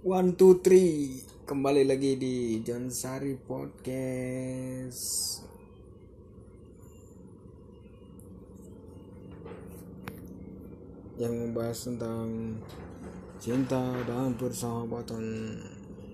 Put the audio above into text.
One, two, three. Kembali lagi di John Sari Podcast. Yang membahas tentang cinta dan persahabatan.